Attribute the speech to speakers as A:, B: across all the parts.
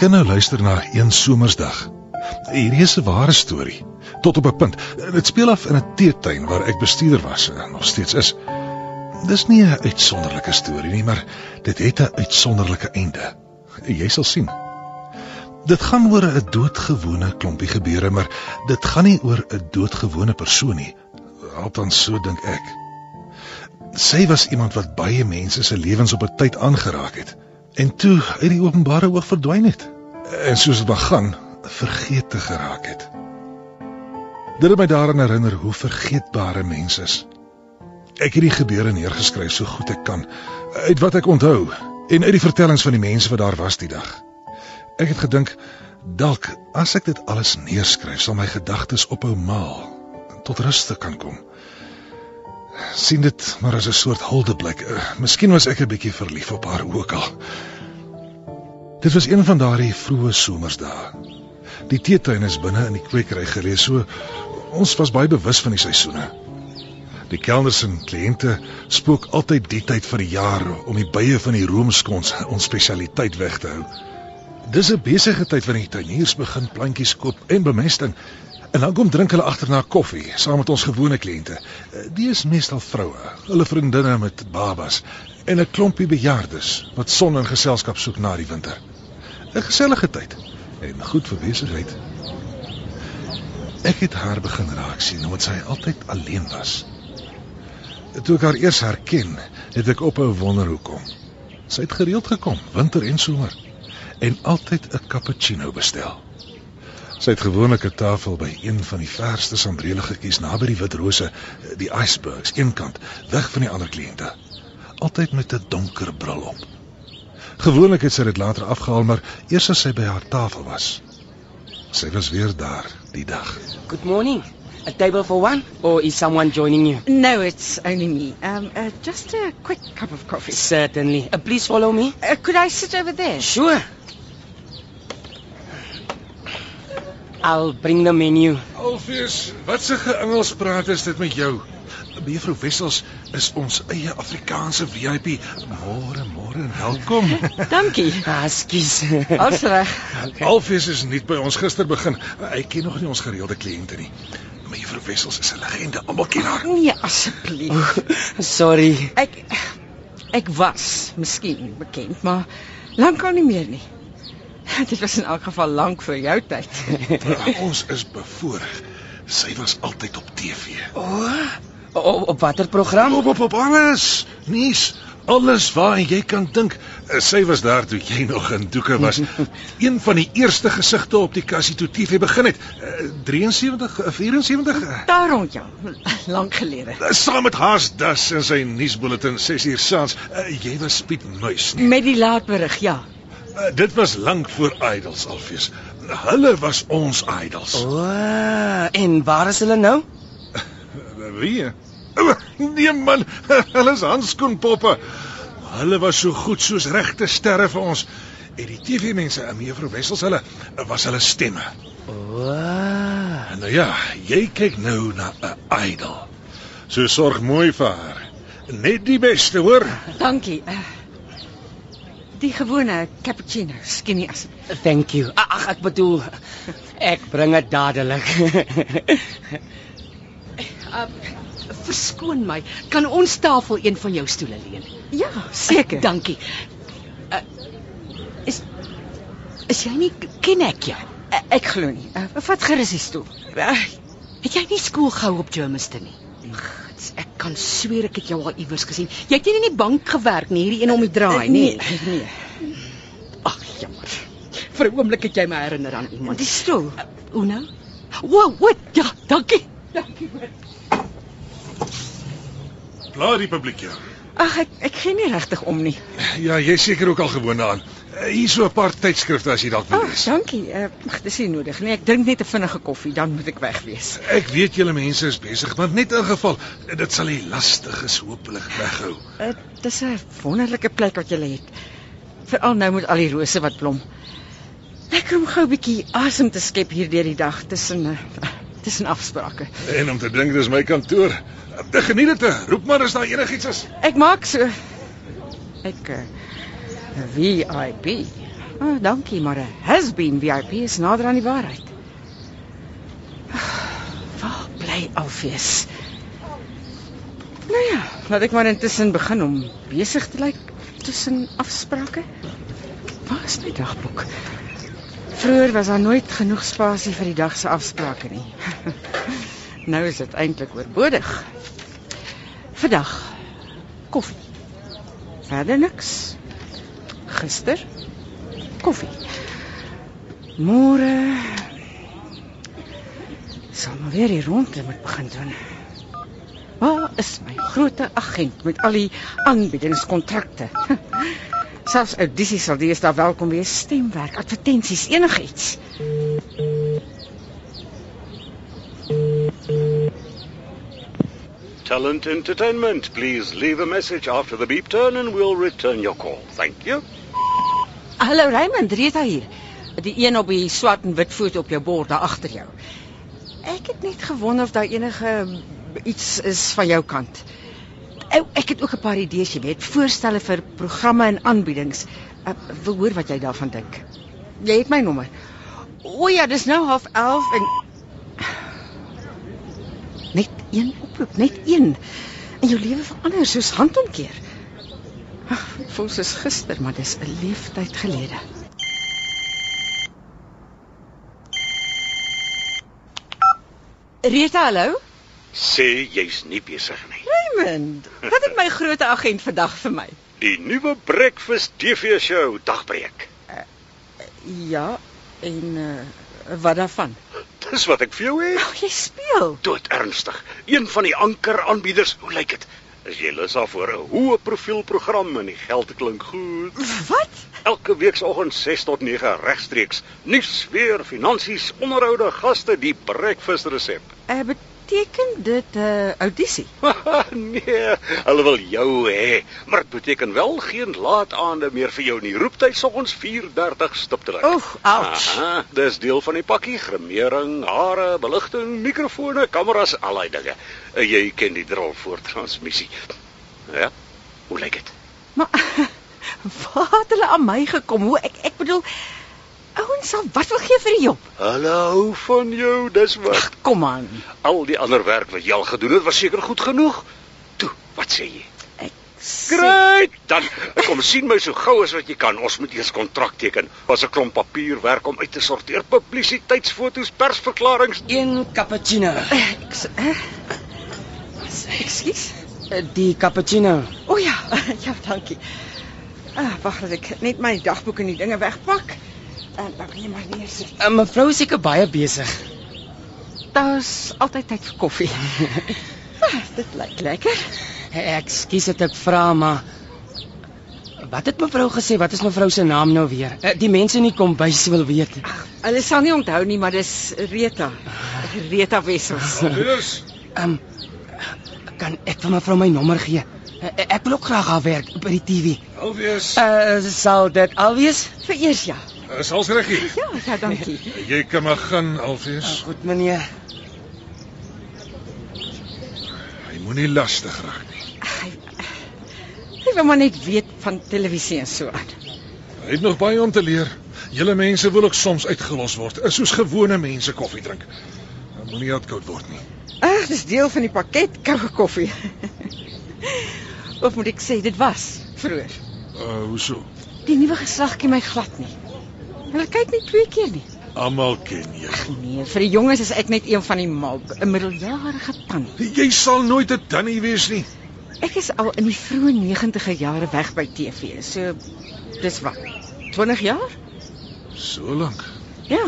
A: Kan nou luister na een somersdag. Hierdie is 'n ware storie tot op 'n punt. Dit speel af in 'n teetuin waar ek bestuurder was en nog steeds is. Dis nie 'n uitsonderlike storie nie, maar dit het 'n uitsonderlike einde. Jy sal sien. Dit gaan oor 'n doodgewone klompie gebeure, maar dit gaan nie oor 'n doodgewone persoon nie. Althans so dink ek. Sy was iemand wat baie mense se lewens op 'n tyd aangeraak het en toe uit die openbare oog verdwyn het. En soos dit begin, vergeet te geraak het. Dit het my daaraan herinner hoe vergeetbare mense is. Ek het die gebeure neergeskryf so goed ek kan uit wat ek onthou en uit die vertellings van die mense wat daar was die dag. Ek het gedink dalk as ek dit alles neerskryf sal my gedagtes ophou maal tot rus te kan kom. Sien dit maar as 'n soort huldeblyk. Uh, miskien was ek 'n bietjie verlief op haar ook al. Dit was een van daardie vroeë somersdae. Die teetuin is binne in die kwekery geleë, so ons was baie bewus van die seisoene. Die kelners en kliënte spook altyd die tyd van die jaar om die bye van die roomskons ons spesialiteit weg te hou. Dis 'n besige tyd wanneer die tuiniers begin plantjies koop en bemesting. En dan kom drink hulle agterna koffie saam met ons gewone kliënte. Die is meestal vroue, hulle vriendinne met babas en 'n klompie bejaardes wat son en geselskap soek na die winter. 'n Gesellige tyd en goed vir besigheid. Ek het haar begin raak sien omdat sy altyd alleen was. Toe ek haar eers herken, het ek ophou wonder hoekom. Sy het gereeld gekom, winter en somer, en altyd 'n cappuccino bestel. Sy het gewoonlik 'n tafel by een van die verste sambrele gekies naby die wit rose, die icebergs, eenkant, weg van die ander kliënte. Altyd met 'n donker bril op. Gewoonlik het sy dit later afgehaal, maar eers as sy by haar tafel was. Sy was weer daar die dag.
B: Good morning. A table for one, or is someone joining you?
C: No, it's only me. Um, uh, just a quick cup of coffee.
B: Certainly. Uh, please follow me.
C: Uh, could I sit over there?
B: Sure. I'll bring the menu.
A: Alfees, wat se geengels praat is dit met jou? Mevrou Wessels is ons eie Afrikaanse VIP. Môre, môre en welkom.
C: Dankie.
B: Ah, skus.
C: Alles reg.
B: okay.
A: Alfees is nie by ons gister begin. Hy ken nog nie ons gereelde kliënte nie. Mevrou Wessels is 'n legende. Almal ken haar.
C: Nee, asseblief.
B: Sorry.
C: Ek ek was miskien bekend, maar lankal nie meer nie. Dit was in elk geval lank vir jou tyd.
A: ons is bevoorreg. Sy was altyd op TV.
B: O, op, op watter program?
A: Op op op alles. Nuus, alles waaraan jy kan dink. Sy was daar toe jy nog in doeke was. Een van die eerste gesigte op die kassie toe TV begin het. Eh, 73 eh, 74
C: Daar rond jou, lank gelede.
A: saam met Haas Das in sy nuusbulletin 6 uur saans. Jy was Piet Muis nie.
C: Met die laatberig, ja.
A: Uh, dit was lank voor Idols alfees. Hulle was ons idols.
B: O, en waar is hulle nou?
A: Wie? Nee man, hulle is handskoenpoppe. Hulle was so goed soos regte sterre vir ons. En die TV-mense, en mevrou Wessels hulle was hulle stemme.
B: O,
A: En nou ja, jy kyk nou na 'n idol. So sorg mooi vir haar. Net die beste, hoor.
C: Dankie. Uh, die gewone cappuccino, skinny asseblief.
B: thank you. Ag, ek bedoel ek bring dit dadelik.
D: Uh, verskoon my, kan ons tafel een van jou stoele leen?
C: Ja, seker.
D: Dankie. Uh, is is jy nie ken ek jou?
C: Uh, ek glo nie. Uh, vat gerus die stoel.
D: Uh, het jy nie skool gehou op Germiston nie?
C: Gits,
D: Ek kan sweer ek het jou al iewers gesien. Jy het nie in die bank gewerk nie, hierdie een om die draai,
C: nee,
D: nie.
C: nee.
D: Ag, jammer. Vir 'n oomblik het jy my herinner aan iemand.
C: Die stoel.
D: Uh, hoe nou? Wow, wat? Ja, dankie. Dankie. hoor.
A: Plaas die publiek ja.
C: Ag, ek ek gee nie regtig om nie.
A: Ja, jy seker ook al gewoond daaraan. Uh, Hier so 'n paar tydskrifte as jy dalk wil
C: Ag,
A: lees.
C: dankie. Uh, ag, dis nie nodig nie. Ek drink net 'n vinnige koffie, dan moet ek weg wees.
A: Ek weet julle mense is besig, maar net in geval dit sal die lastiges hopelik weghou.
C: Uh, dis 'n wonderlike plek wat jy het. Veral nou met al die rose wat blom. Lekker om gou 'n bietjie asem te skep hier deur die dag tussen uh, tussen afsprake.
A: En om te dink dis my kantoor. Te geniet dit. Roep maar as daar enigiets is.
C: Ek maak so ek uh, VIP. Ah, dankie, maar 'n has been VIP is nader aan die waarheid. Waar bly Alfees? Nou ja, laat ek maar intussen begin om besig te lyk tussen afsprake. Waar is my dagboek? Vroeger was daar nooit genoeg spasie vir die dag se afsprake nie. nou is dit eintlik oorbodig. Vandag koffie. Verder niks. Gister koffie. Môre sal maar weer hier rond moet begin doen. Waar is my groot agent met al die aanbiedingskontrakte? Selfs audisies sal dis daar welkom wees, stemwerk, advertensies, enigiets.
E: Talent Entertainment, please leave a message after the beep tone and we'll return your call. Thank you.
C: Hallo Raymond, Rita hier. Die een op die swart en wit foto op jou bord daar agter jou. Ek het net gewonder of daar enige iets is van jou kant. Ek het ook 'n paar idees, jy weet, voorstelle vir programme en aanbiedings. Ek wil hoor wat jy daarvan dink. Jy het my nommer. O ja, dis nou half 11 en net een oproep, net een. En jou lewe verander soos handomkeer. Ag, voel soos gister, maar dis 'n leeftyd gelede. Rita, hallo.
E: Sê jy's nie besig nie.
C: Raymond, wat het my groot agent vandag vir my?
E: Die nuwe Breakfast TV show dagbreek.
C: Ja, en uh, wat daarvan?
E: Dis wat ek vir jou het.
C: Oh, jy speel.
E: Dood ernstig. Een van die anker aanbieders. Hoe lyk dit? Is jy lus daarvoor 'n hoë profiel program en die geld klink goed?
C: Wat?
E: Elke weekoggend 6 tot 9 regstreeks. Nuus, weer, finansies, onderhoude, gaste, die breakfast resep.
C: Uh, beteken dit 'n uh, audisie?
E: nee, hulle wil jou hê, maar dit beteken wel geen laat aande meer vir jou nie. Roeptyd soggens 4:30 stiptelik.
C: Oeg, ouch.
E: Aha, dis deel van die pakkie, gremering, hare, beligting, mikrofone, kameras, al daai dinge. Uh, Jy ken die drol voor transmissie. Ja. Hoe lyk dit?
C: Maar waar het hulle aan my gekom? Hoe ek ek bedoel ouens sal wat wil gee vir die job?
E: Hulle hou van jou, dis wat.
C: Kom aan.
E: Al die ander werk wat jy al gedoen het, was seker goed genoeg. Toe, wat sê jy?
C: Ek
E: Great! Dan kom sien my so gou as wat jy kan. Ons moet eers kontrak teken. Was 'n klomp papierwerk om uit te sorteer, publisiteitsfoto's, persverklaringe.
B: Een cappuccino.
C: Ek s- eh? Ekskuus.
B: Eh, Die cappuccino.
C: O ja, ja, dankie. Ah, wag dat ek net my dagboek en die dinge wegpak. En dan kan jy maar neersit.
B: Uh, mevrou is seker baie besig.
C: Daar's altyd tyd vir koffie. ah, dit lyk lekker.
B: Eh, Ekskuus dat ek vra, maar wat het mevrou gesê? Wat is mevrou se naam nou weer? Die mense in die kombuis wil weet.
C: Hulle sal nie onthou nie, maar dis Rita. Rita Wessels.
A: Dis
B: Ehm um, kan ek vir mevrou my nommer gee? Uh, ek wil ook graag haar werk by die TV.
A: alwees.
B: Uh sal dit alwees?
C: Vereers ja.
A: Is alles reg hier?
C: Ja, ja, dankie.
A: Jy kan maar gaan
B: Uh,
A: alwees.
B: goed meneer.
A: Hy moenie lastig raak nie.
C: Hy hy wil maar net weet van televisie en so aan.
A: Hy het nog baie om te leer. Julle mense wil ook soms uitgelos word, is soos gewone mense koffie drink. Dan moenie uitkoud word nie.
C: Ag, dis deel van die pakket koue koffie. of moet ek sê dit was vroeër.
A: Uh hoeso?
C: Die nuwe geslag ken my glad nie. Hulle kyk net twee keer nie.
A: Almal ken jou.
C: Nee, vir die jonges is ek net een van die mob, 'n middeljarige tannie.
A: Jy sal nooit 'n tannie wees nie.
C: Ek is al in die vroeë 90e jare weg by TV. So dis wat 20 jaar?
A: So lank.
C: Ja.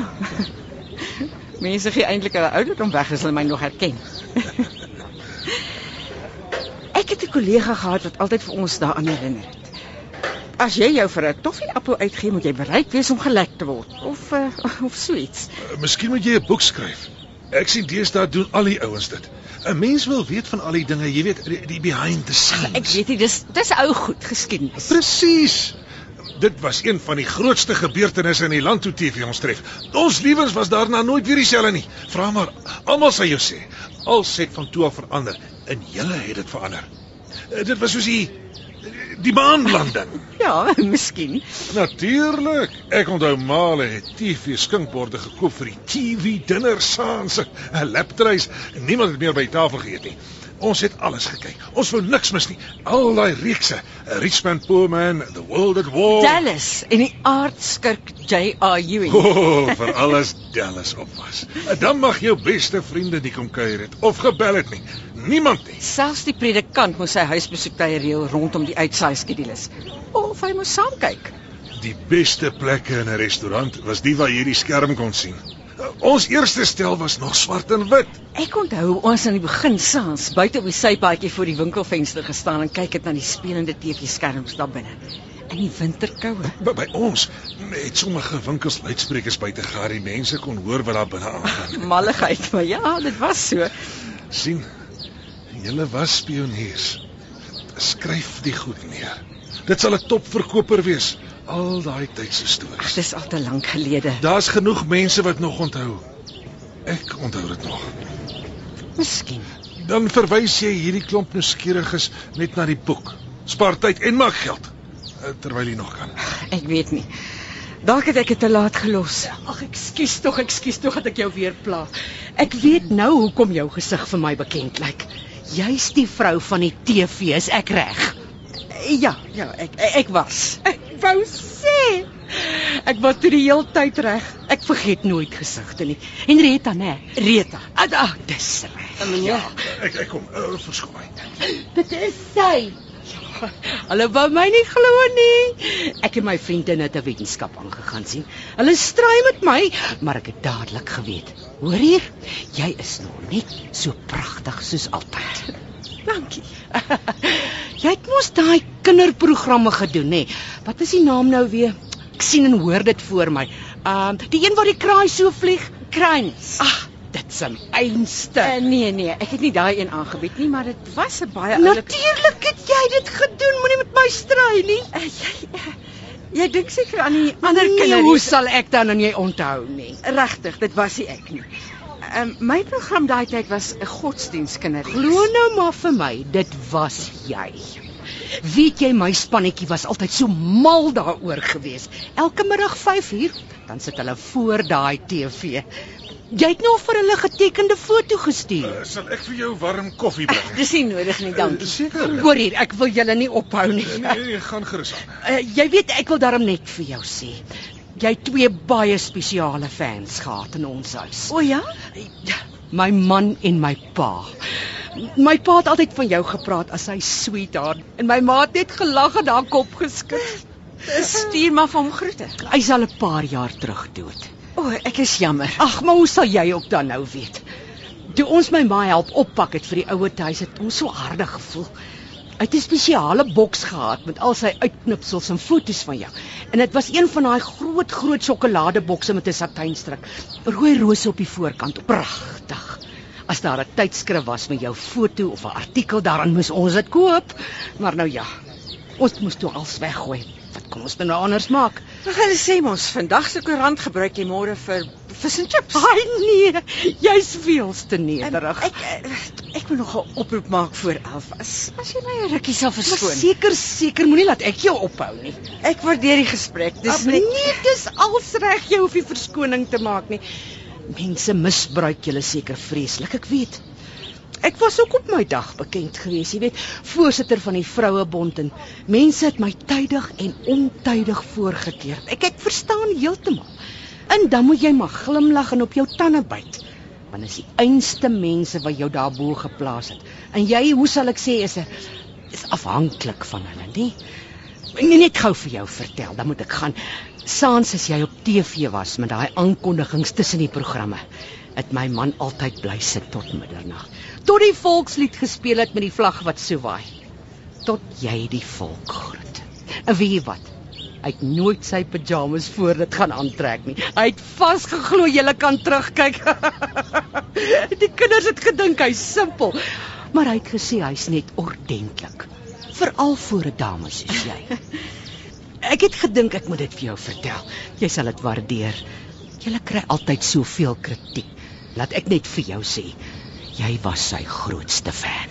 C: Mense gee eintlik hulle ouderdom weg as hulle my nog herken. ek het 'n kollega gehad wat altyd vir ons daaraan herinner het. As jy jou vir 'n toffieappel uitgee, moet jy bereid wees om gelek te word of uh, of so iets.
A: Uh, miskien moet jy 'n boek skryf. Ek sien deesdae doen al die ouens dit. 'n Mens wil weet van al die dinge, jy weet, die, die behind the scenes.
C: Ek weet nie, dis dis ou goed geskiedenis.
A: Presies. Dit was een van die grootste gebeurtenisse in die land toe TV ons tref. Ons lewens was daarna nooit weer dieselfde nie. Vra maar, almal sal jou sê. Al het van toe af verander en julle het dit verander. Eh, Dit was soos die Die maanlanding.
C: Ja, miskien.
A: Natuurlik. Ek onthou Male het TV skinkborde gekoop vir die TV dinner saans, 'n laptreis. Niemand het meer by die tafel geëet nie. Ons het alles gekyk. Ons wou niks mis nie. Al daai reekse, Richman Poor Man, The World at War.
C: Dallas en die aardskurk J.R. Ewing.
A: Oh, vir alles Dallas op was. Dan mag jou beste vriende nie kom kuier het of gebel het nie. Niemand nie.
C: Selfs die predikant moes sy huisbesoektye reël rondom die uitsaai skedules. Of hy moes saam kyk.
A: Die beste plekke in 'n restaurant was die waar jy die skerm kon sien. Ons eerste stel was nog swart en wit.
C: Ek onthou ons aan die begin saans buite op die sypaadjie voor die winkelvenster gestaan en kyk het na die spelende TV-skerms daar binne. In die winterkoue.
A: By, by ons het sommige winkels luidsprekers buite gehad. Die mense kon hoor wat daar binne aangaan.
C: Malligheid, maar ja, dit was so.
A: sien, julle was pioniers. Skryf die goed neer. Dit sal 'n topverkoper wees. Al daai tyd se stories.
C: dis al te lank gelede.
A: Daar's genoeg mense wat nog onthou. Ek onthou dit nog.
C: Miskien.
A: Dan verwys jy hierdie klomp nuuskieriges net na die boek. Spaar tyd en maak geld eh, terwyl jy nog kan.
C: Ek weet nie. Dalk het ek dit te laat gelos.
D: Ag, ekskuus tog, ekskuus tog dat ek jou weer pla. Ek weet nou hoekom jou gesig vir my bekend lyk. Jy's die vrou van die TV, is ek reg?
C: Ja, ja, ek ek, ek was.
D: Ek wou sê ek was toe die hele tyd reg. Ek vergeet nooit gesigte nie. Henrietta, né?
C: Rita.
D: Ag, ag, dis reg.
C: Meneer,
A: Ek ek kom, uh, verskoon my.
D: Dit is sy. Ja, hulle wou my nie glo nie. Ek en my vriendin het 'n wetenskap aangegaan sien. Hulle stry met my, maar ek het dadelik geweet. Hoor hier, jy is nog net so pragtig soos altyd.
C: Dankie.
D: jy het mos daai kinderprogramme gedoen, nê? Wat is die naam nou weer? Ek sien en hoor dit voor my. Ehm uh, die een waar die kraai so vlieg.
C: Kruins.
D: Ag, dit se einste.
C: Uh, nee nee, ek het nie daai een aangebied nie, maar dit was 'n baie oulike
D: Natuurlik het jy dit gedoen. Moenie met my stry nie.
C: Uh, jy uh, jy dink seker aan die ander
D: nee,
C: kinders.
D: Hoe sal ek dan aan jy onthou nie?
C: regtig, dit was nie ek nie. Um, my program daai tyd was 'n godsdienstkinderreeks.
D: Glo nou maar vir my, dit was jy. Weet jy my spannetjie was altyd so mal daaroor gewees. Elke middag 5uur, dan sit hulle voor daai TV. Jy het nog vir hulle getekende foto gestuur.
A: Uh, sal ek vir jou warm koffie bring?
C: Dis nie nodig nie, dankie.
A: Seker.
D: Hoor hier, ek wil julle nie ophou nie.
A: Nee, nee, gaan gerus aan.
D: Uh, jy weet ek wil daarom net vir jou sê. Jy twee baie spesiale fans gehad in ons huis.
C: O ja?
D: My man en my pa. My pa het altyd van jou gepraat as hy sweetheart en my ma het net gelag en haar kop geskud.
C: Stuur maar vir hom groete.
D: Hy's al 'n paar jaar terug dood.
C: O, ek is jammer.
D: Ag, maar hoe sal jy ook dan nou weet? Toe ons my ma help oppak het vir die ouer huis het ons so harde gevoel. Hy het 'n spesiale boks gehad met al sy uitknipsels en foto's van jou. En dit was een van daai groot groot sjokoladebokse met 'n satijnstryk. Rooi rose op die voorkant. Pragtig. As daar 'n tydskrif was met jou foto of 'n artikel daarin moes ons dit koop. Maar nou ja. Ons moes toe als weggooi. Wat kon ons nou anders maak?
C: Ag, hulle sê mos vandag se koerant gebruik jy môre vir vis en chips.
D: Ai nee, jy's veels te nederig.
C: Ek ek, ek moet nog 'n oproep maak voor 11. As as jy my 'n rukkie sal verskoon.
D: seker seker moenie laat ek jou ophou nie.
C: Ek waardeer die gesprek. Dis
D: Dis
C: net
D: nee, dis als reg jy hoef nie verskoning te maak nie. Mense misbruik julle seker vreeslik, ek weet. Ek was ook op my dag bekend gewees, jy weet, voorsitter van die Vrouebond en mense het my tydig en ontydig voorgekeer. Ek ek verstaan heeltemal. En dan moet jy maar glimlag en op jou tande byt. Want is die einste mense wat jou daarbo geplaas het. En jy, hoe sal ek sê, is 'n is afhanklik van hulle, nie? Nee, net gou vir jou vertel, dan moet ek gaan. Saans as jy op TV was met daai aankondigings tussen die programme, het my man altyd bly sit tot middernag. Tot die volkslied gespeel het met die vlag wat so waai. Tot jy die volk groet. En weet jy wat? Hy het nooit sy pyjamas voor dit gaan aantrek nie. Hy het vasgeglo jy kan terugkyk. die kinders het gedink hy's simpel, maar hy het gesê hy's net ordentlik. Veral vir 'n dame soos jy. Ek het gedink ek moet dit vir jou vertel. Jy sal dit waardeer. Jy kry altyd soveel kritiek. Laat ek net vir jou sê, jy was sy grootste fan.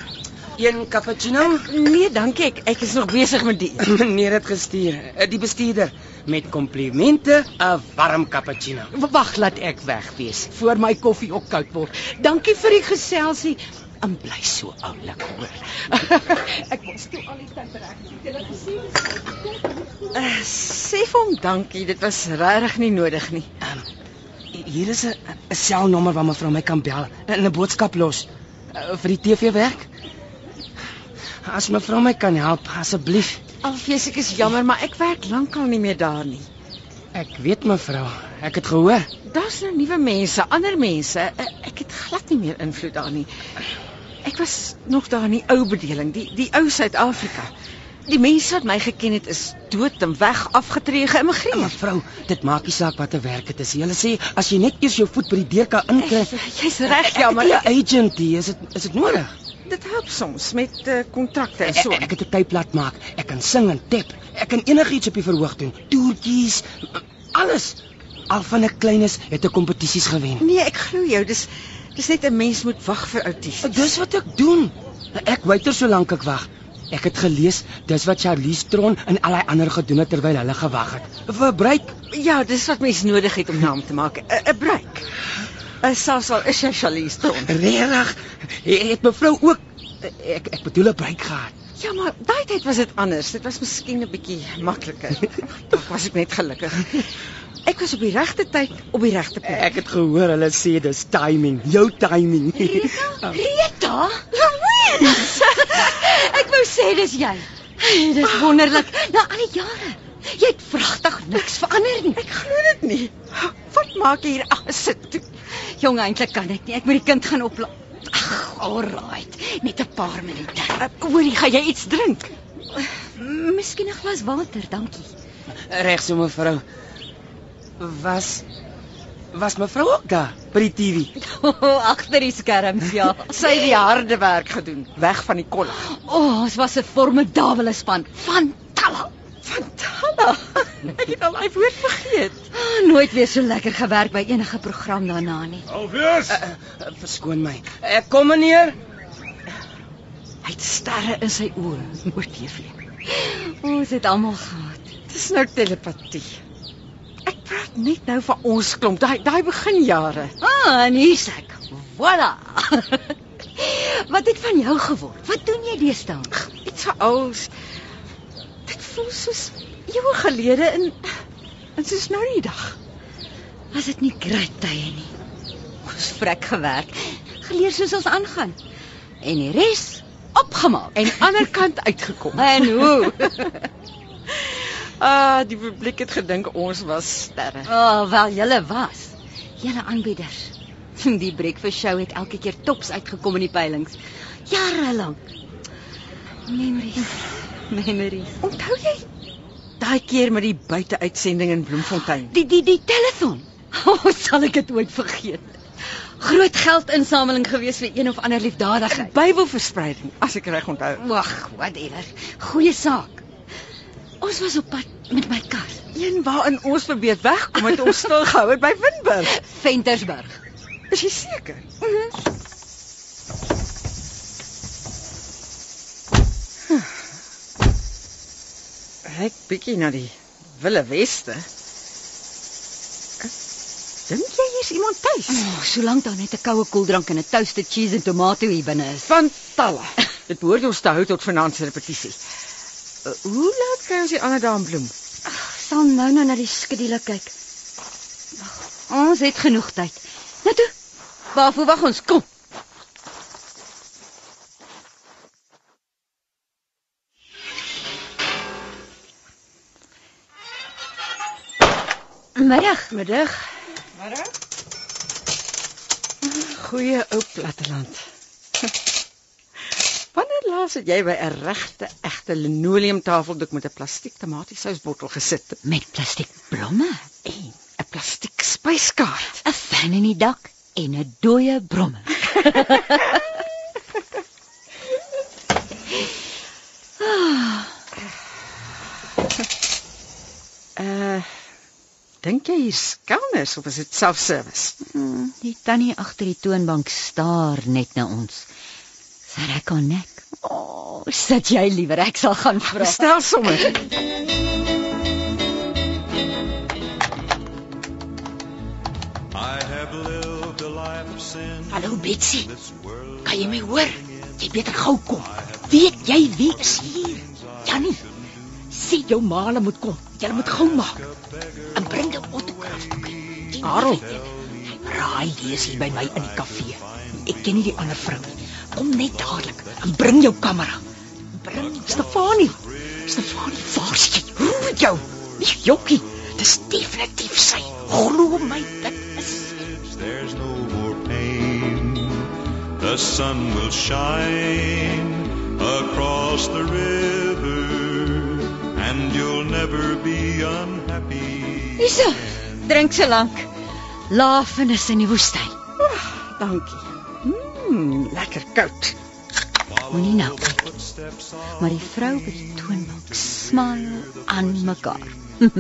B: Een cappuccino?
C: Nee, dankie. Ek, ek is nog besig met die.
B: Meneer het gestuur. Eh, Die bestuurder met komplimente 'n warm cappuccino.
D: Wag, laat ek weg wees voor my koffie ook koud word. Dankie vir die geselsie. En bly so oulik hoor. ek was toe al die tyd reg. Het Julle gesien?
C: Uh, sê vir hom dankie. Dit was regtig nie nodig nie.
B: Hier is 'n selnommer waar mevrou my kan bel en 'n boodskap los uh, vir die TV-werk. As mevrou my kan help, asseblief.
C: Alfees, ek is jammer, maar ek werk lankal nie meer daar nie.
B: Ek weet mevrou, ek het gehoor.
C: Daar's nou nuwe mense, ander mense. Eh, Ek het glad nie meer invloed daar nie. Ek was nog daar in die ou bedeling, die die ou Suid-Afrika. Die mense wat my geken het is dood en weg afgetree geïmmigreer.
B: Mevrou, dit maak nie saak wat 'n werk dit is. Hulle sê as jy net eers jou voet by die deur kan inkry.
C: Jy's reg, ja, maar
B: die agent hier, is dit is dit nodig?
C: dit help soms met uh, kontrakte en so.
B: Ek, ek het 'n tydplat maak. Ek kan sing en tap. Ek kan enigiets op die verhoog doen. Toertjies, alles. Al van 'n kleines het 'n kompetisies gewen.
C: Nee, ek glo jou. Dis dis net 'n mens moet wag vir outies.
B: Dis wat ek doen. Ek waiter solank ek wag. Ek het gelees dis wat Charlize Theron en al die ander gedoen het terwyl hulle gewag het. Vir breek.
C: Ja, dis wat mens nodig het om naam te maak. 'n 'n break. 'n Selfs al is jy Charlize Theron.
B: Regtig? Het mevrou ook ek ek bedoel 'n breek gehad.
C: Ja, maar daai tyd was dit anders. Dit was miskien 'n bietjie makliker. Tog was ek net gelukkig. Ek was op die regte tyd op die regte plek.
B: Ek het gehoor hulle sê dis timing, jou timing.
F: Rita, Louise. Ek wou sê dis jy. Dis wonderlik. Na al die jare. Jy het vragtig niks verander nie.
C: Ek glo dit nie. Wat maak jy hier? Ag, sit toe.
F: Jong, eintlik kan ek nie. Ek moet die kind gaan oplaai. Ag, alright. Net 'n paar minute.
C: Uh, Hoorie, gaan jy iets drink?
F: Miskien 'n glas water, dankie.
B: Reg so mevrou. Was was mevrou ook daar by die TV?
F: Agter die skerms, ja.
C: Sy het die harde werk gedoen, weg van die kolle.
F: O, oh, ons was 'n formidabele span. Van talle.
C: Fantalla. Ek het al daai woord vergeet.
F: Oh, nooit weer so lekker gewerk by enige program daarna nie.
A: Alwees.
B: Uh, verskoon my. Ek kom meneer.
C: Hy het sterre in sy oë oor TV.
F: O, ons het almal gehad.
C: Dis nou telepatie. Ek praat net nou van ons klomp, daai daai beginjare.
F: Ah, en hier's ek. Voilà. Wat het van jou geword? Wat doen jy deesdae?
C: Iets so ouls. Dit voel soos eeue gelede in en soos nou die dag.
F: Was dit nie great tye nie? Ons vrek gewerk, geleer soos ons aangaan. En die res opgemaak.
C: En ander kant uitgekom.
F: En hoe?
C: Ah, die publiek het gedink ons was sterre.
F: O, oh, wel julle was. Julle aanbieders. Die breakfast show het elke keer tops uitgekom in die peilings. Jare lank. Memories. Memories.
C: Onthou jy daai keer met die buiteuitsending in Bloemfontein?
F: Die die die telefoon. O, oh, sal ek dit ooit vergeet? Groot geldinsameling gewees vir een of ander liefdadigheid.
C: Bybelverspreiding, as ek reg onthou.
F: Wag, whatever. Goeie saak. Ons was op pad met my kar.
C: Een waarin ons probeer wegkom het ons stilgehou het by Winburg.
F: Ventersburg.
C: Is jy seker? Kyk bietjie na die Wille Weste. Dink jy hier's iemand tuis?
F: Oh, solank daar net 'n koue koeldrank en 'n toasted cheese en tomato hier binne is.
C: Van talle. Dit behoort ons te hou tot vanaand se repetisie. Uh, hoe laat kry ons die ander dae in bloem?
F: Sal nou nou na die skedule kyk. Wag, ons het genoeg tyd. Nou toe. Waarvoor wag ons? Kom. Middag.
C: Middag. Middag. Goeie ou platteland. Laas het jy by 'n regte egte linoleumtafeldoek met 'n plastiek tomatiesousbottel gesit
F: Met plastiek blomme,
C: en 'n plastiek spyskaart?
F: 'n fan in die dak en 'n dooie brommer.
C: Uh dink jy hier's kelners of is dit self-service?
F: Hmm, die tannie agter die toonbank staar net na ons. Sy rek haar nek. Oh, sit jy liewer, ek sal gaan vra.
C: Stel sommer.
D: Hallo Betsy. Kan jy my hoor? Jy beter gou kom. Weet jy wie is hier? Jannie. Sê jou ma hulle moet kom. Jy moet gou maak. En bring die autograf boekie.
C: Harold.
D: Raai, is hier by my in die kafee. Ek ken nie die ander vrou nie. Kom net dadelik en bring jou kamera. Stefanie. Stefanie, waar is jy? Roep jou. Nie jokkie. Dis definitief sy. Glo my, dit is
G: There's no more pain. The sun will shine across the river, and you'll never be unhappy.
F: Isa, drink so lank. Lafenis in die woestyn.
C: Dankie. Mmm, lekker koud.
F: Moenie nou kyk. Maar die vrou by die toonbank smile aan mekaar.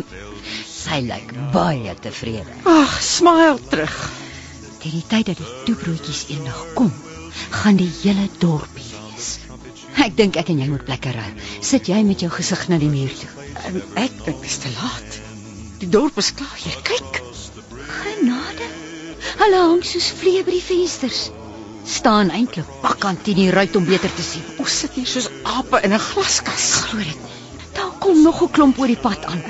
F: Sy lyk baie tevrede.
C: Ag, smile terug.
F: Teen die tyd dat die toebroodjies eendag kom, gaan die hele dorp wees. Ek dink ek en jy moet plekke ry. Sit jy met jou gesig na die muur toe.
C: En ek dink dit is te laat. Die dorp is klaar hier. Kyk.
F: Genade. Hulle hang soos vliee by die vensters. Staan eintlik pakkant teen die ruit om beter te sien.
C: Ons sit hier soos ape in 'n glaskas.
F: Glo dit nie. Daar kom nog 'n klomp oor die pad aan.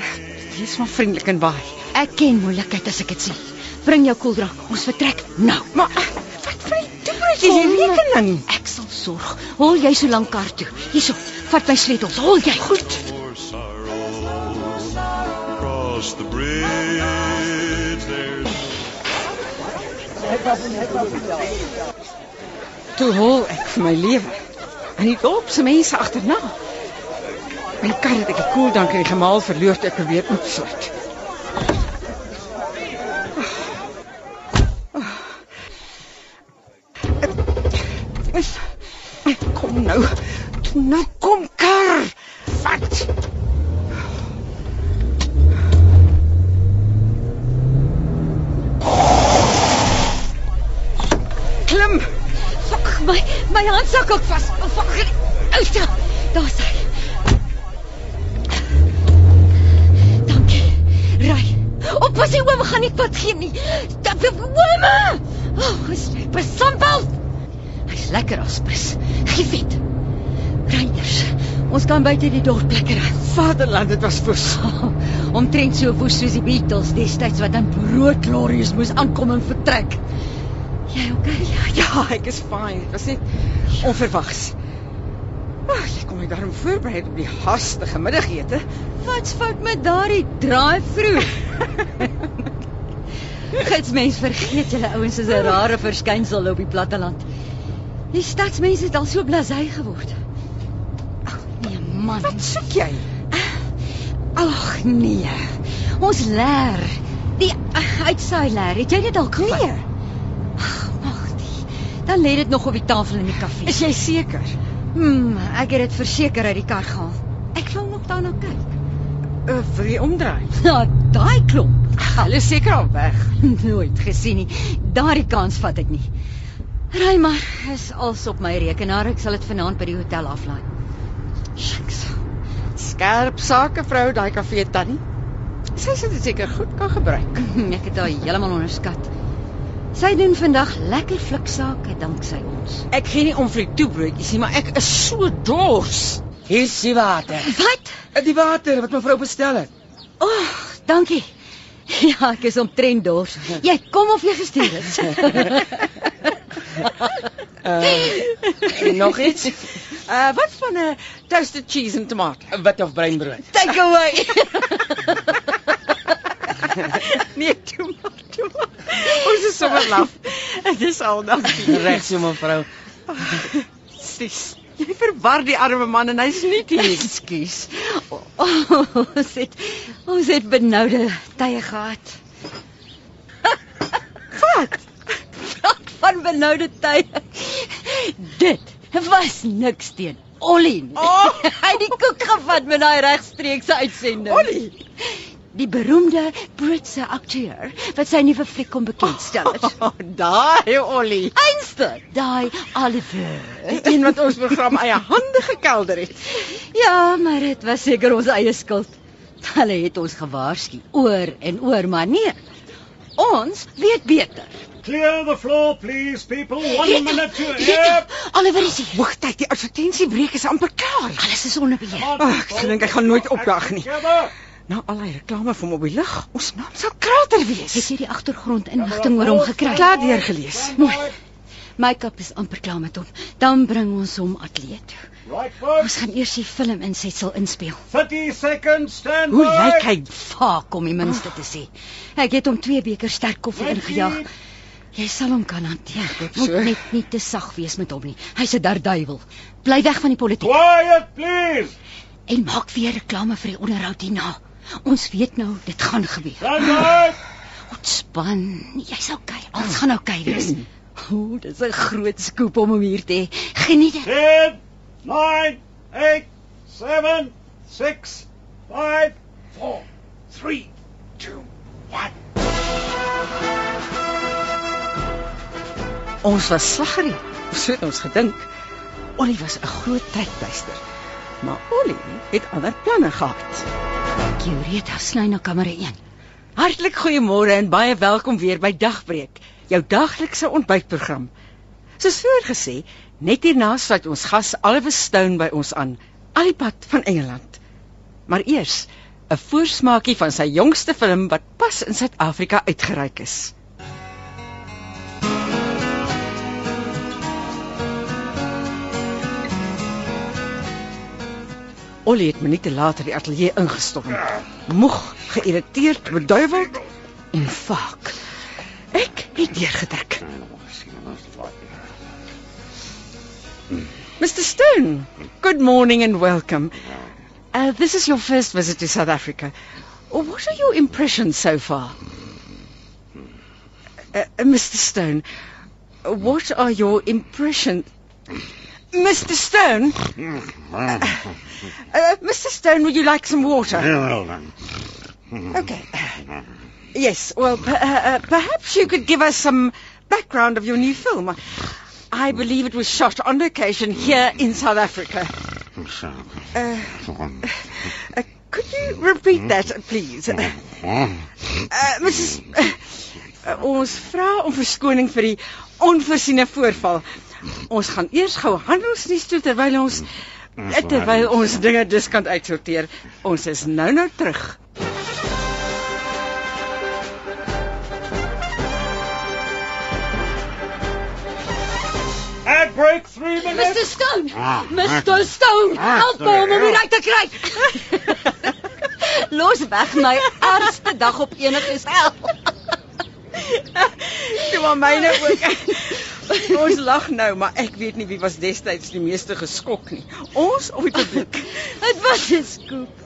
C: Wees maar vriendelik en baai.
F: Ek ken moeilikheid as ek dit sien. Bring jou koeldrank. Ons vertrek nou.
C: Maar wat vir 'n toebroodjies hier rekening?
F: Ek sal sorg. Hol jy so lank kar toe. Hierso, vat my sleutels. Hol jy. Goed.
G: Across the bridge, there's
C: Toe hol ek vir my lewe. En die dorp se mense agterna. My kar het ek die koeldrank en die gemaal verloor toe ek probeer oopsluit. Kom nou. Nou kom kar. Wat?
F: My my handsak ook vas. Oh. Outa. Daar's hy. Dankie. Ry. Oppas jy oom gaan nie pad gee nie. Op oom. Oh, is besampel. Hy's lekker aspres. Gevet. Reiners. Ons kan buite die dorp lekker ry.
C: Vaderland, dit was woes.
F: Omtrent so woes soos die Beatles destyds wat aan broodlorries moes aankom en vertrek. Jy okay?
C: Ja, ja, ek is fine. Dit was net onverwags. Ag, jy kom my daarom voorberei op die haastige middagete.
F: Wat's fout met daardie drive-through? Gits mens vergeet julle ouens is 'n rare verskynsel op die platteland. Die stadsmense het al so blasé geword. Ag nee man.
C: Wat soek jy?
F: Ag nee. Ons leer. Die uitsaai leer. Het jy dit dalk gevat?
C: Nee.
F: Dan lê dit nog op die tafel in die kafee.
C: Is jy seker?
F: Hmm, ek het dit verseker uit die kar gehaal. Ek wou nog daarna kyk.
C: Uh, wil jy omdraai?
F: Na daai klomp.
C: Hulle is seker al weg.
F: Nooit gesien nie. Daardie kans vat ek nie. Ry maar, is als op my rekenaar. Ek sal dit vanaand by die hotel aflaai.
C: Shucks. Skerp sake vrou daai kafee tannie. Sy sê dit seker goed kan gebruik.
F: Ek het haar heeltemal onderskat. Sy doen vandag lekker fliksake danksy ons.
C: Ek gee nie om vir die toebroodjies nie, maar ek is so dors.
B: Hier is die water.
F: Wat?
B: Die water wat mevrou bestel het.
F: O, oh, dankie. Ja, ek is omtrent dors. Jy kom of jy gestuur het.
B: Uh, nog iets?
C: Uh wat van 'n uh, toasted cheese en tomaat?
B: Wit of bruin brood?
F: Take away.
C: nee, tomaat, tomaat. Ons is sommer laf. Dit is al dankie.
B: Reg so mevrou.
C: Sis. Jy verwar die arme man en hy's nie hier.
F: Ekskuus. Oh, ons het ons het benoude tye gehad.
C: Wat?
F: Praat van benoude tye. Dit was niks teen Ollie.
C: Oh.
F: Hy het die koek gevat met daai regstreekse uitsending.
C: Ollie.
F: Die beroemde Britse akteur wat sy nuwe fliek kom bekendstel het.
C: Oh, daai Ollie.
F: Einste, daai Oliver.
C: Die een wat ons program eie hande gekelder het.
F: Ja, maar dit was seker ons eie skuld. Hulle het ons gewaarsku oor en oor, maar nee. Ons weet beter.
E: Clear the floor please people.
F: Weet- weet- Oliver is hier.
C: Hoogtyd, die advertensiebreek is amper klaar.
F: Alles is onder beheer.
C: Ag, ek dink hy gaan nooit opdag nie. Na al die reklame vir hom op die lug, ons naam sal krater wees.
F: Het jy die agtergrondinligting oor hom gekry?
C: klaar deurgelees.
F: Mooi. Make-up is amper klaar met hom. Dan bring ons hom ateljee toe.
E: Right
F: Ons gaan eers die film insetsel inspel.
E: 30 seconds stand
C: Hoe lyk hy?
F: Vaak om die minste te sê. Ek het hom twee beker sterk koffie ingejaag. Jy sal hom kan hanteer. Moet
C: So.
F: net nie te sag wees met hom nie. Hy's 'n darduiwel. Bly weg van die politiek
E: Quiet please.
F: en maak weer reklame vir die onderhoud hierna. Ons weet nou dit gaan gebeur.
E: Stand by.
F: Ontspan. Jy's okay. Alles gaan okay wees. O, dis 'n groot skoop om hom hier te hê. Geniet dit.
E: 10 9 8 7 6 5 4 3 2 1
C: Ons was slaggery. So het ons gedink. Ollie was 'n groot trekpleister. Maar Ollie het ander planne gehad.
F: Cureta sny na kamera 1.
C: Hartlik goeiemôre en baie welkom weer by Dagbreek, jou daglikse ontbytprogram. Soos vroeër gesê, net hierna sluit ons gas Alwes Stone by ons aan, al die pad van Engeland. Maar eers 'n voorsmaakie van sy jongste film wat pas in Suid-Afrika uitgereik is. Ollie het minute later die ateljee ingestorm. Moeg, geïrriteerd, beduiweld en vaak. Ek het deurgedruk. Mr. Stone, good morning and welcome. Uh, this is your first visit to South Africa. What are your impressions so far? Uh, uh, Mr. Stone, what are your impressions? Mr. Stone? Uh, uh, Mr. Stone, would you like some water? Okay. Yes, well, per- uh, uh, perhaps you could give us some background of your new film. I believe it was shot on location here in South Africa. Uh, uh, could you repeat that, please? Uh, Mrs. Ons vra om verskoning vir die onvoorsiene voorval. Ons gaan eers gou handelsnuus toe terwyl ons terwyl ons dinge diskant uitsorteer. Ons is nou nou terug.
E: Ad break 3 minutes.
F: Mr. Stone! Mr. Stone! Help my om hom hier uit te kry. Los weg my ergste dag op enige stel.
C: Toe maar myne ook. Ons lag nou, maar ek weet nie wie was destyds die meeste geskok nie. Ons of die publiek.
F: Dit was 'n skoop.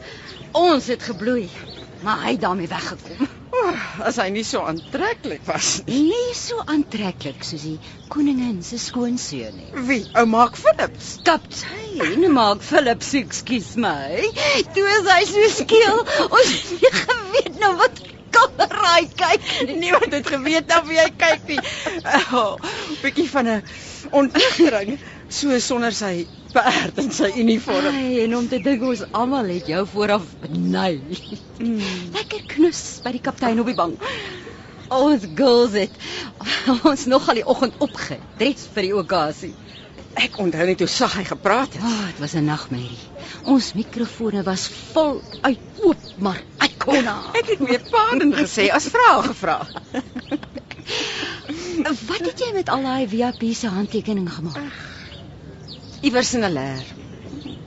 F: Ons het gebloei, maar hy het daarmee weggekom.
C: Oh, as hy nie so aantreklik was nie.
F: Nie so aantreklik soos die koningin se skoonseun nie.
C: Wie? Ou Mark Phillips.
F: Kaptein Mark Phillips, excuse my. Toe is hy so skeel. Ons het nie geweet nou wat kamera hy kyk nie.
C: Niemand het geweet na wie hy kyk nie. Oh, bietjie van 'n ontnigtering, so sonder sy perd en sy uniform.
F: Ai, en om te dink ons almal het jou vooraf benei.
C: Mm.
F: Lekker knus by die kaptein op die bank. Ons girls het ons nog al die oggend opgedres vir die okasie.
C: Ek onthou net hoe sag hy gepraat het.
F: Ah, oh, dit was 'n nagmerrie. Ons mikrofone was vol uit oop, maar ek kon na.
C: Ek het meer pardon gesê as vrae gevra.
F: Wat het jy met al daai VIP se handtekening gemaak?
C: Iewers in 'n leer.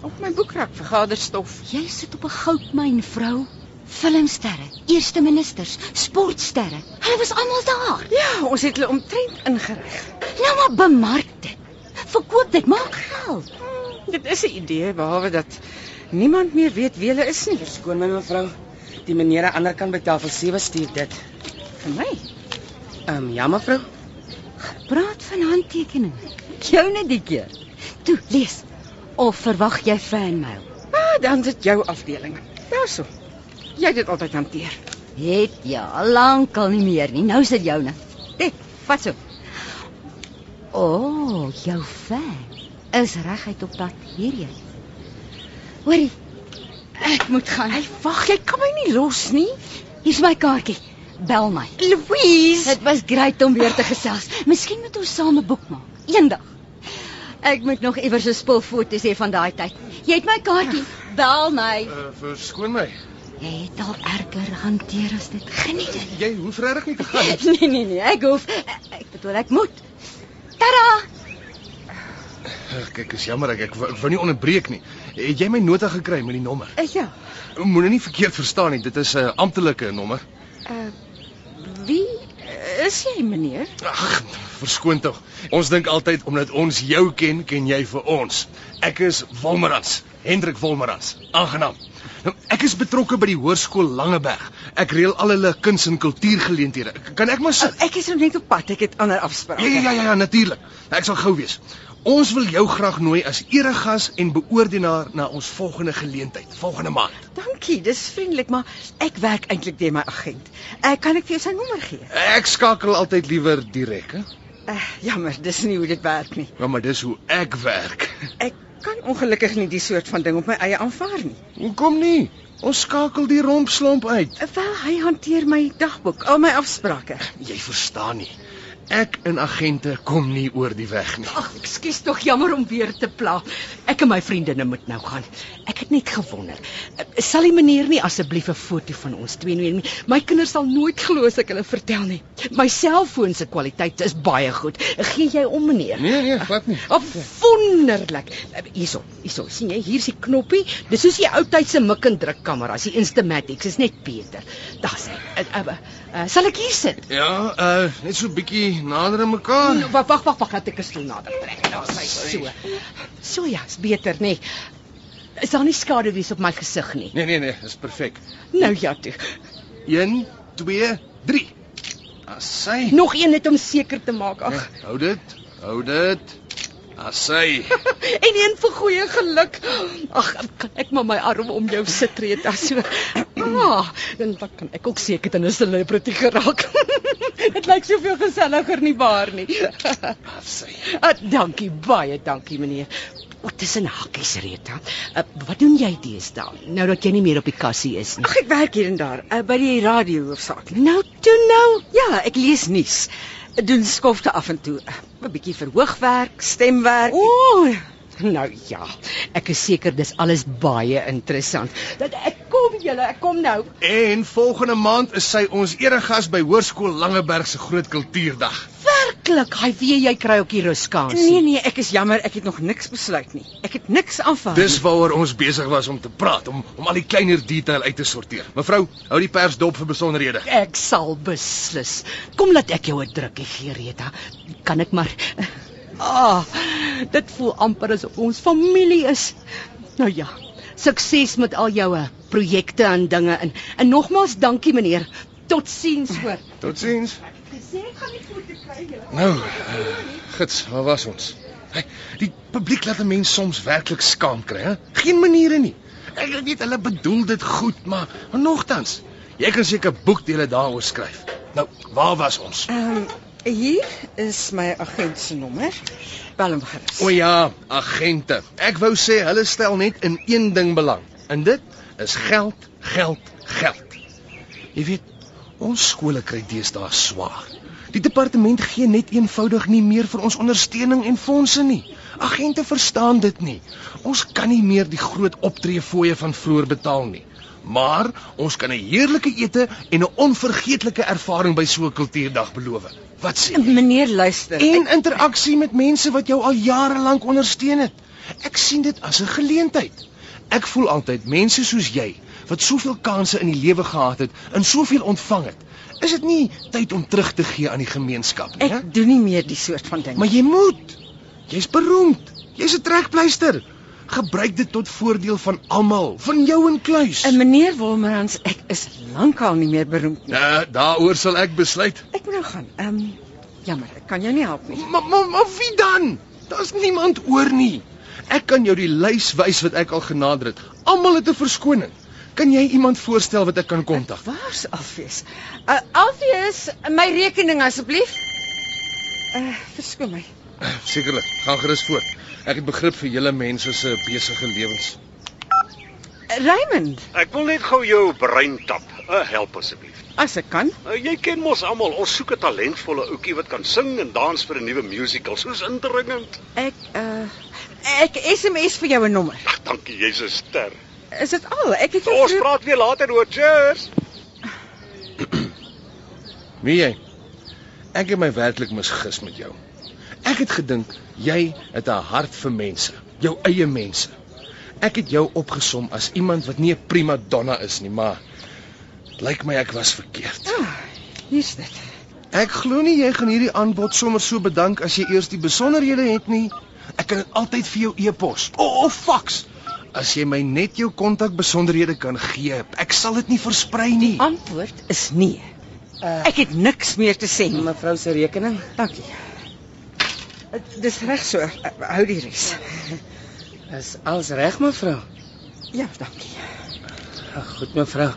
C: Op my boekrak vergaderstof.
F: Jy sit op 'n goudmyn, vrou. Filmsterre, eerste ministers, sportsterre. Hulle was almal daar.
C: Ja, ons het hulle omtrent ingerig.
F: Nou maar bemark dit. Verkoop dit, maak geld.
C: Dit is 'n idee behalwe dat niemand meer weet wie hulle is nie.
B: Verskoon my mevrou. Die meneer aan die ander kant by tafel 7 stuur dit.
C: Vir my.
B: Ehm um, ja mevrou.
F: Praat van handtekening. Jou net die keer. Toe, lees. Of verwag jy fanmail?
C: Ah, dan sit jou afdeling. Daarso. Jy het dit altyd hanteer.
F: Het ja, al lankal nie meer nie. Nou is dit joune.
C: Dit, vat so.
F: O, oh, jou fan is reguit op pad hierheen. Hoorie. Ek moet gaan.
C: Hey, wag, jy kan my nie los nie.
F: Hier's my kaartjie. Bel my.
C: Louise.
F: Dit was great om weer te gesels. Miskien moet ons saam 'n boek maak. Eendag. Ek moet nog iewers 'n spul foto's hê van daai tyd. Jy het my kaartjie. Bel my.
H: Uh, verskoon my.
F: Jy het al erger hanteer as dit. Geniet dit.
H: Jy hoef regtig nie te gaan nie.
F: Nee nee nee, ek hoef ek bedoel ek moet. Tada!
H: Ag, Kyk, is jammer ek ek wou, ek wou nie onderbreek nie. Het jy my nota gekry met die nommer?
C: Uh, ja.
H: Moenie nie verkeerd verstaan nie. Dit is 'n uh, amptelike nommer.
C: Uh wie is jy, meneer?
H: Ag, verskoon tog. Ons dink altyd omdat ons jou ken, ken jy vir ons. Ek is Wolmerans, Hendrik Wolmerans. Aangenaam. Nou, ek is betrokke by die hoërskool Langeberg. Ek reël al hulle kuns en kultuurgeleenthede. Kan ek maar sit?
C: Ek is nou net op pad. Ek het ander afsprake.
H: Ja ja ja, ja natuurlik. Ek sal gou wees. Ons wil jou graag nooi as eregas en beoordelaar na ons volgende geleentheid, volgende maand.
C: Dankie, dis vriendelik, maar ek werk eintlik deur my agent. Ek kan ek vir jou sy nommer gee?
H: Ek skakel altyd liewer direk, hè?
C: Uh, jammer, dis nie hoe dit werk nie.
H: Ja, maar dis hoe ek werk.
C: Ek kan ongelukkig nie die soort van ding op my eie aanvaar nie.
H: Hoekom nie? Ons skakel die rompslomp uit.
C: Uh, Wel, hy hanteer my dagboek, al my afsprake.
H: Jy verstaan nie. Ek en agente kom nie oor die weg nie.
D: Ag, ekskuus tog jammer om weer te pla. Ek en my vriendinne moet nou gaan. Ek het net gewonder. Sal die meneer nie asseblief 'n foto van ons twee neem nie? My kinders sal nooit glo as ek hulle vertel nie. My selfoon se kwaliteit is baie goed. Gee jy om meneer?
H: Nee nee, glad nie.
D: Oh, wonderlik. Hierso, hierso, sien jy, hier's die knoppie. Dis soos die ou tyd se mik en druk kameras, die Instamatic, is net beter. Daar's hy. Uh, sal ek hier sit?
H: Ja, uh net so bietjie nader aan mekaar.
D: Oh, Wag, wag, wag, wag, laat ek 'n stoel nader trek. Daar's hy so. So ja, is beter, nê. Nee. Is daar nie skade wees op my gesig nie?
H: Nee nee nee, dis perfek.
D: Nou ja, toe.
H: 1 2 3. Asai.
D: Nog een net om seker te maak. Ag,
H: Ja, hou dit. Hou dit. Asai.
D: en een vir goeie geluk. Ag, ek maar my arm om jou sit Rita so. Ah, dan wat kan ek ook seker dan 'n celebrity geraak. Dit lyk soveel geselliger nie waar nie.
H: Asai.
D: Ah, dankie baie, dankie meneer. Wat is 'n hakkies Rita? Uh, wat doen jy deesdae? Nou dat jy nie meer op die kassie is nie.
C: Ag, ek werk hier en daar, uh, by die radio hoofsaaklik.
D: nou toe nou.
C: Ja, ek lees nuus. Doen skofte af en toe. 'n Bietjie verhoogwerk, stemwerk.
D: O, nou ja. Ek is seker dis alles baie interessant. Dat ek kom julle, ek kom nou.
H: En volgende maand is sy ons eregas by Hoërskool Langeberg se groot kultuurdag.
D: Werklik, hy weet jy kry ook die ruskansie.
C: Nee nee, ek is jammer, ek het nog niks besluit nie. Ek het niks aanvaar.
H: Dis waaroor ons besig was om te praat, om om al die kleiner detail uit te sorteer. Mevrou, hou die pers dop vir besonderhede.
D: Ek sal beslis. Kom laat ek jou 'n drukkie gee, Rita. Kan ek maar Ah, dit voel amper asof ons familie is. Nou ja, sukses met al jou eh, projekte en dinge en en nogmaals dankie meneer. Totsiens hoor.
H: Totsiens.
D: Gesê ek gaan nie foto kry julle.
H: Nou, uh, gits, waar was ons? Hey, die publiek laat 'n mens soms werklik skaam kry, hè? Geen maniere nie. Ek weet hulle bedoel dit goed, maar, maar nogtans, jy kan seker boekdele daaroor skryf. Nou, waar was ons?
C: Ehm um, hier is my agent se nommer. Bel hom gerus.
H: O ja, agente. Ek wou sê hulle stel net in een ding belang. En dit is geld, geld, geld. Jy weet, ons skole kry deesdae swaar. Die departement gee net eenvoudig nie meer vir ons ondersteuning en fondse nie. Agente verstaan dit nie. Ons kan nie meer die groot optreefooie van vroeër betaal nie. Maar ons kan 'n heerlike ete en 'n onvergeetlike ervaring by so 'n kultuurdag beloof. Wat sê jy?
C: Meneer luister.
H: En interaksie met mense wat jou al jare lank ondersteun het. Ek sien dit as 'n geleentheid. Ek voel altyd mense soos jy wat soveel kansse in die lewe gehad het en soveel ontvang het. Is dit nie tyd om terug te gee aan die gemeenskap nie?
C: Ek
H: hè?
C: doen nie meer die soort van ding.
H: Maar jy moet. Jy's beroemd. Jy's 'n trekpleister. Gebruik dit tot voordeel van almal, van jou en kluis.
C: En meneer Wolmerans, ek is lankal nie meer beroemd nie.
H: Uh, daaroor sal ek besluit.
C: Ek moet nou gaan. Ehm um, jammer, ek kan jou nie help nie.
H: Maar maar maar wie dan? Daar's niemand oor nie. Ek kan jou die lys wys wat ek al genader het. Almal het 'n verskoning. Kan jy iemand voorstel wat ek kan kontak?
C: Waar's Alfees? Uh, Alfees, my rekening asseblief. Uh, verskoon my.
H: Sekerlik, gaan gerus voort. Ek het begrip vir julle mense se besige lewens.
C: Raymond,
E: Ek wil net gou jou brein tap. Uh, help asseblief.
C: as ek kan.
E: Uh, jy ken mos almal, ons soek 'n talentvolle ouetjie wat kan sing en dans vir 'n nuwe musical. Soos indringend.
C: Ek uh ek SMS vir jou 'n nommer.
E: Ag, dankie, jy's 'n ster.
C: Is dit al? Ek het jou
E: Ons
C: vroeg-
E: praat weer later oor cheers.
H: Wie jy? Ek het my werklik misgis met jou. Ek het gedink jy het 'n hart vir mense, jou eie mense. Ek het jou opgesom as iemand wat nie 'n prima donna is nie, maar dit lyk my ek was verkeerd.
C: Hier's dit.
H: Ek glo nie jy gaan hierdie aanbod sommer so bedank as jy eers die besonderhede het nie. Ek kan dit altyd vir jou e-pos of, of fax. As jy my net jou kontak besonderhede kan gee, ek sal dit nie versprei nie.
C: Antwoord is nee.
B: Uh,
C: Ek het niks meer te sê nie.
B: mevrou se rekening.
C: Dankie. Uh, Dis reg so. Uh, Hou die res.
B: Is alles reg mevrou?
C: Ja, dankie.
B: Goed mevrou.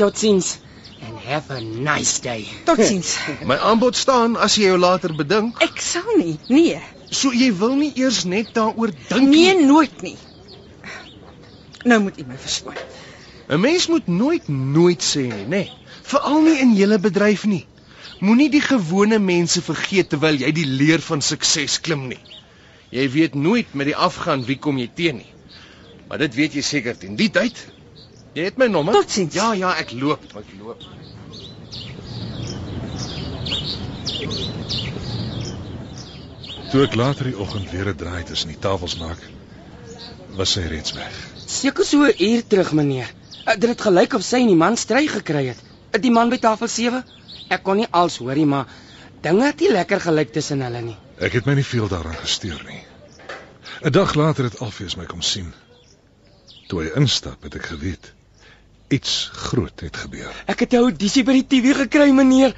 B: Totsiens and have a nice day.
C: Totsiens.
H: My aanbod staan as jy jou later bedink.
C: Ek sal nie. Nee.
H: So jy wil nie eers net daaroor dink
C: Nee,
H: nie.
C: nooit nie. Nou moet u my verskoon.
H: 'n Mens moet nooit nooit sê nie, nê? Nee. Veral nie in julle bedryf nie. Moenie die gewone mense vergeet terwyl jy die leer van sukses klim nie. Jy weet nooit met die afgaan wie kom jy teen nie. Maar dit weet jy seker teen die tyd. Jy het my nommer?
C: Totsiens.
H: Ja, ja, ek loop, ek loop.
A: Toe ek later die oggend weer 'n draai tussen die tafels maak, was sy reeds weg.
B: Seker so 'n uur terug, meneer. Uh, dit het gelyk of sy en die man stry gekry het. Uh, Die man by tafel 7. Ek kon nie als hoorie, maar dinge het nie lekker gelyk tussen hulle nie.
A: Ek het my nie veel daaraan gesteur nie. 'n Dag later het Alfeus my kom sien. Toe hy instap, het ek geweet iets groot het gebeur.
B: Ek het 'n audisie by die TV gekry, meneer.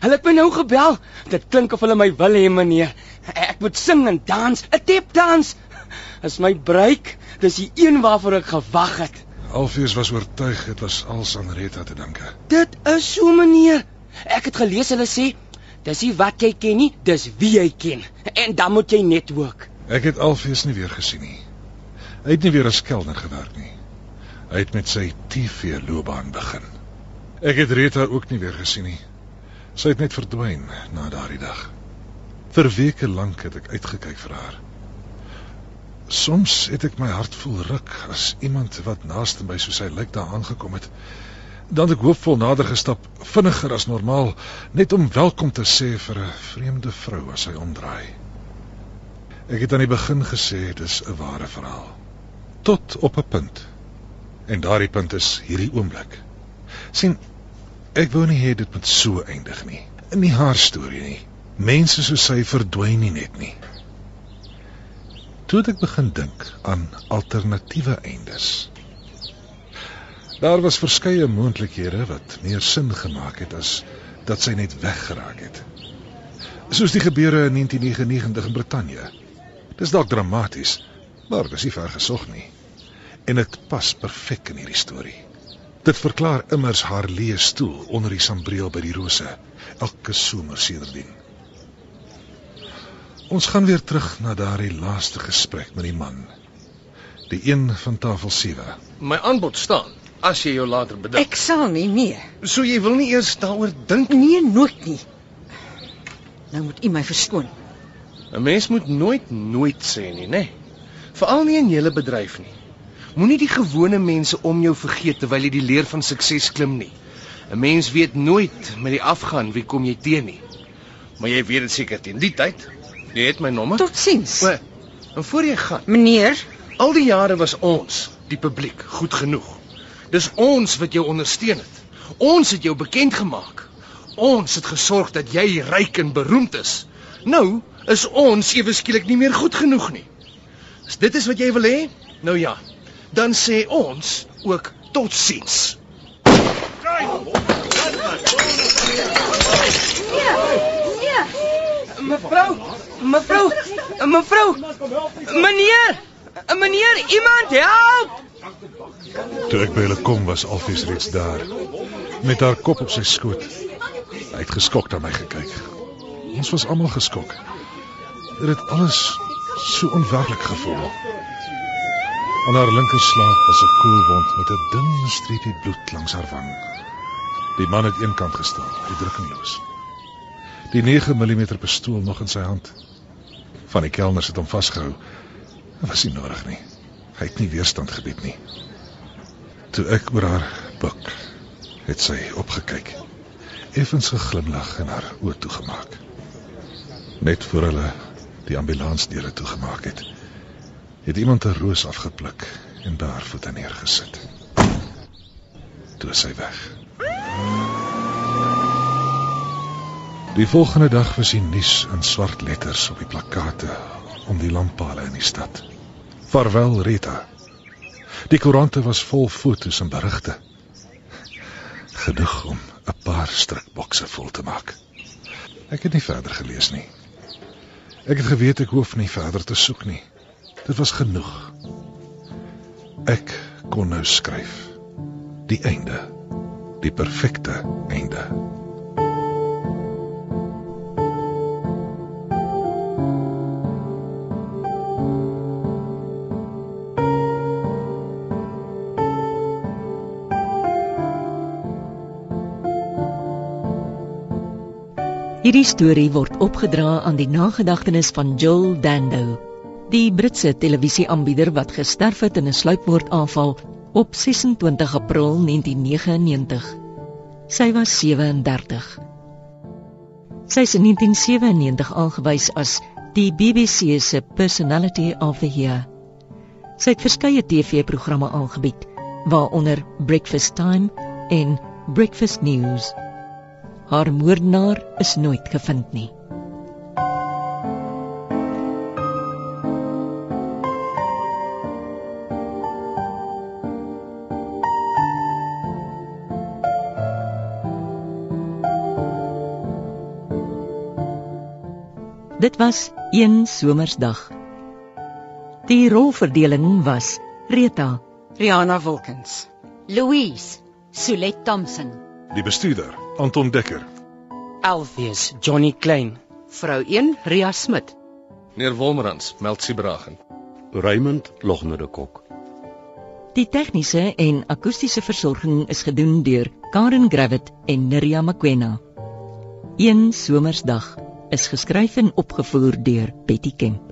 B: Hulle het my nou gebel. Dit klink of hulle my wil hê, meneer. Ek moet sing en dans, 'n tapdans. Is my breek. Dis die een waarvoor ek gewag het.
A: Alfeus was oortuig dit was als aan Rita te danke.
B: Dit is so, meneer. Ek het gelees hulle sê dis nie wat jy ken nie, dis wie jy ken. En dan moet jy netwerk.
A: Ek het Alfeus nie weer gesien nie. Hy het nie weer as kelner gewerk nie. Hy het met sy TV loopbaan begin. Ek het Rita ook nie weer gesien nie. Sy het net verdwyn na daardie dag. Vir weke lank het ek uitgekyk vir haar. Soms het ek my hart voel ruk as iemand wat naaste by soos hy lyk daar aangekom het. Dan ek hoopvol nader gestap, vinniger as normaal, net om welkom te sê vir 'n vreemde vrou as hy omdraai. Ek het aan die begin gesê dis 'n ware verhaal. Tot op 'n punt. En daardie punt is hierdie oomblik. sien ek wou nie hê dit moet so eindig nie. Nie haar storie nie. Mense soos sy verdwyn nie net nie. Toe ek begin dink aan alternatiewe eindes. Daar was verskeie moontlikhede wat meer sin gemaak het as dat sy net weggeraak het. Soos die gebeure in 1999 in Brittanje. Dis dalk dramaties, maar dis nie ver gesog nie. En dit pas perfek in hierdie storie. Dit verklaar immers haar leë stoel onder die sambreel by die rose elke somer sedertdien. Ons gaan weer terug na daardie laaste gesprek met die man. Die een van tafel 7.
H: My aanbod staan as jy jou later bedink.
C: Ek sal nie, nee.
H: So jy wil nie eers daaroor dink
C: Nee, nooit nie. Nou moet u my verskoon.
H: 'n Mens moet nooit nooit sê nie, nê? Veral nie in julle bedryf nie. Moenie die gewone mense om jou vergeet terwyl jy die leer van sukses klim nie. 'n Mens weet nooit met die afgaan wie kom jy teen nie. Maar jy weet dit seker teen die tyd. Jy het my nommer.
C: Totsiens.
H: O, en voor jy gaan,
C: Meneer,
H: al die jare was ons, die publiek, goed genoeg. Dis ons wat jou ondersteun het. Ons het jou bekend gemaak. Ons het gesorg dat jy ryk en beroemd is. Nou is ons ewe skielik nie meer goed genoeg nie. As dit is wat jy wil hê, nou ja, dan sê ons ook totsiens.
F: Nee.
B: Mevrou, mevrou, mevrou. Meneer, meneer, iemand help!
A: Toe ek by hulle kom was Alfies reeds daar met haar kop op sy skoot. Hy het geskok na my gekyk. Ons was almal geskok. Dit het alles so onwerklik gevoel. Aan haar linkerslaap was 'n koelwond met 'n dun streepie bloed langs haar wang. Die man het eenkant gestaan, hy drukkeloos. Die 9 mm pistool nog in sy hand. Van die kelners het hom vasgehou. Dit was nie nodig nie. Hy het nie weerstand gebied nie. Toe ek oor haar buik, het sy opgekyk. Effens geglimlag en haar oë toegemaak. Net voor hulle die ambulansdeure toegemaak het, het iemand 'n roos afgepluk en daar voete neergesit. Toe is sy weg. Die volgende dag was die nuus in swart letters op die plakate om die lamppale in die stad. Vaarwel Rita. Die koerante was vol foto's en berigte. Genoeg om 'n paar strikbokse vol te maak. Ek het nie verder gelees nie. Ek het geweet ek hoef nie verder te soek nie. Dit was genoeg. Ek kon nou skryf. Die einde. Die perfekte einde.
I: Hierdie storie word opgedra aan die nagedagtenis van Joel Dando, die Britse televisieaanbieder wat gesterf het in 'n sluipmoordaanval op 26 April 1999. Sy was 37. Sy is in 1997 aangewys as die BBC se Personality of the Year. Sy het verskeie TV-programme aangebied, waaronder Breakfast Time en Breakfast News. Haar moordenaar is nooit gevind nie. Dit was een somersdag. Die rolverdeling was Rita,
C: Rihanna Wilkins.
F: Louise, Sulet Thompson.
A: Die bestuurder, Anton Dekker.
B: Alfies, Johnny Klein.
D: Vrou 1, Ria Smit.
H: Meneer Wolmerans, Meltsie Bragen.
E: Raymond Logner de Kok.
I: Die tegniese en akoestiese versorging is gedoen deur Karen Gravett en Neriya Mkwena. Een somersdag is geskryf en opgevoer deur Betty Kemp.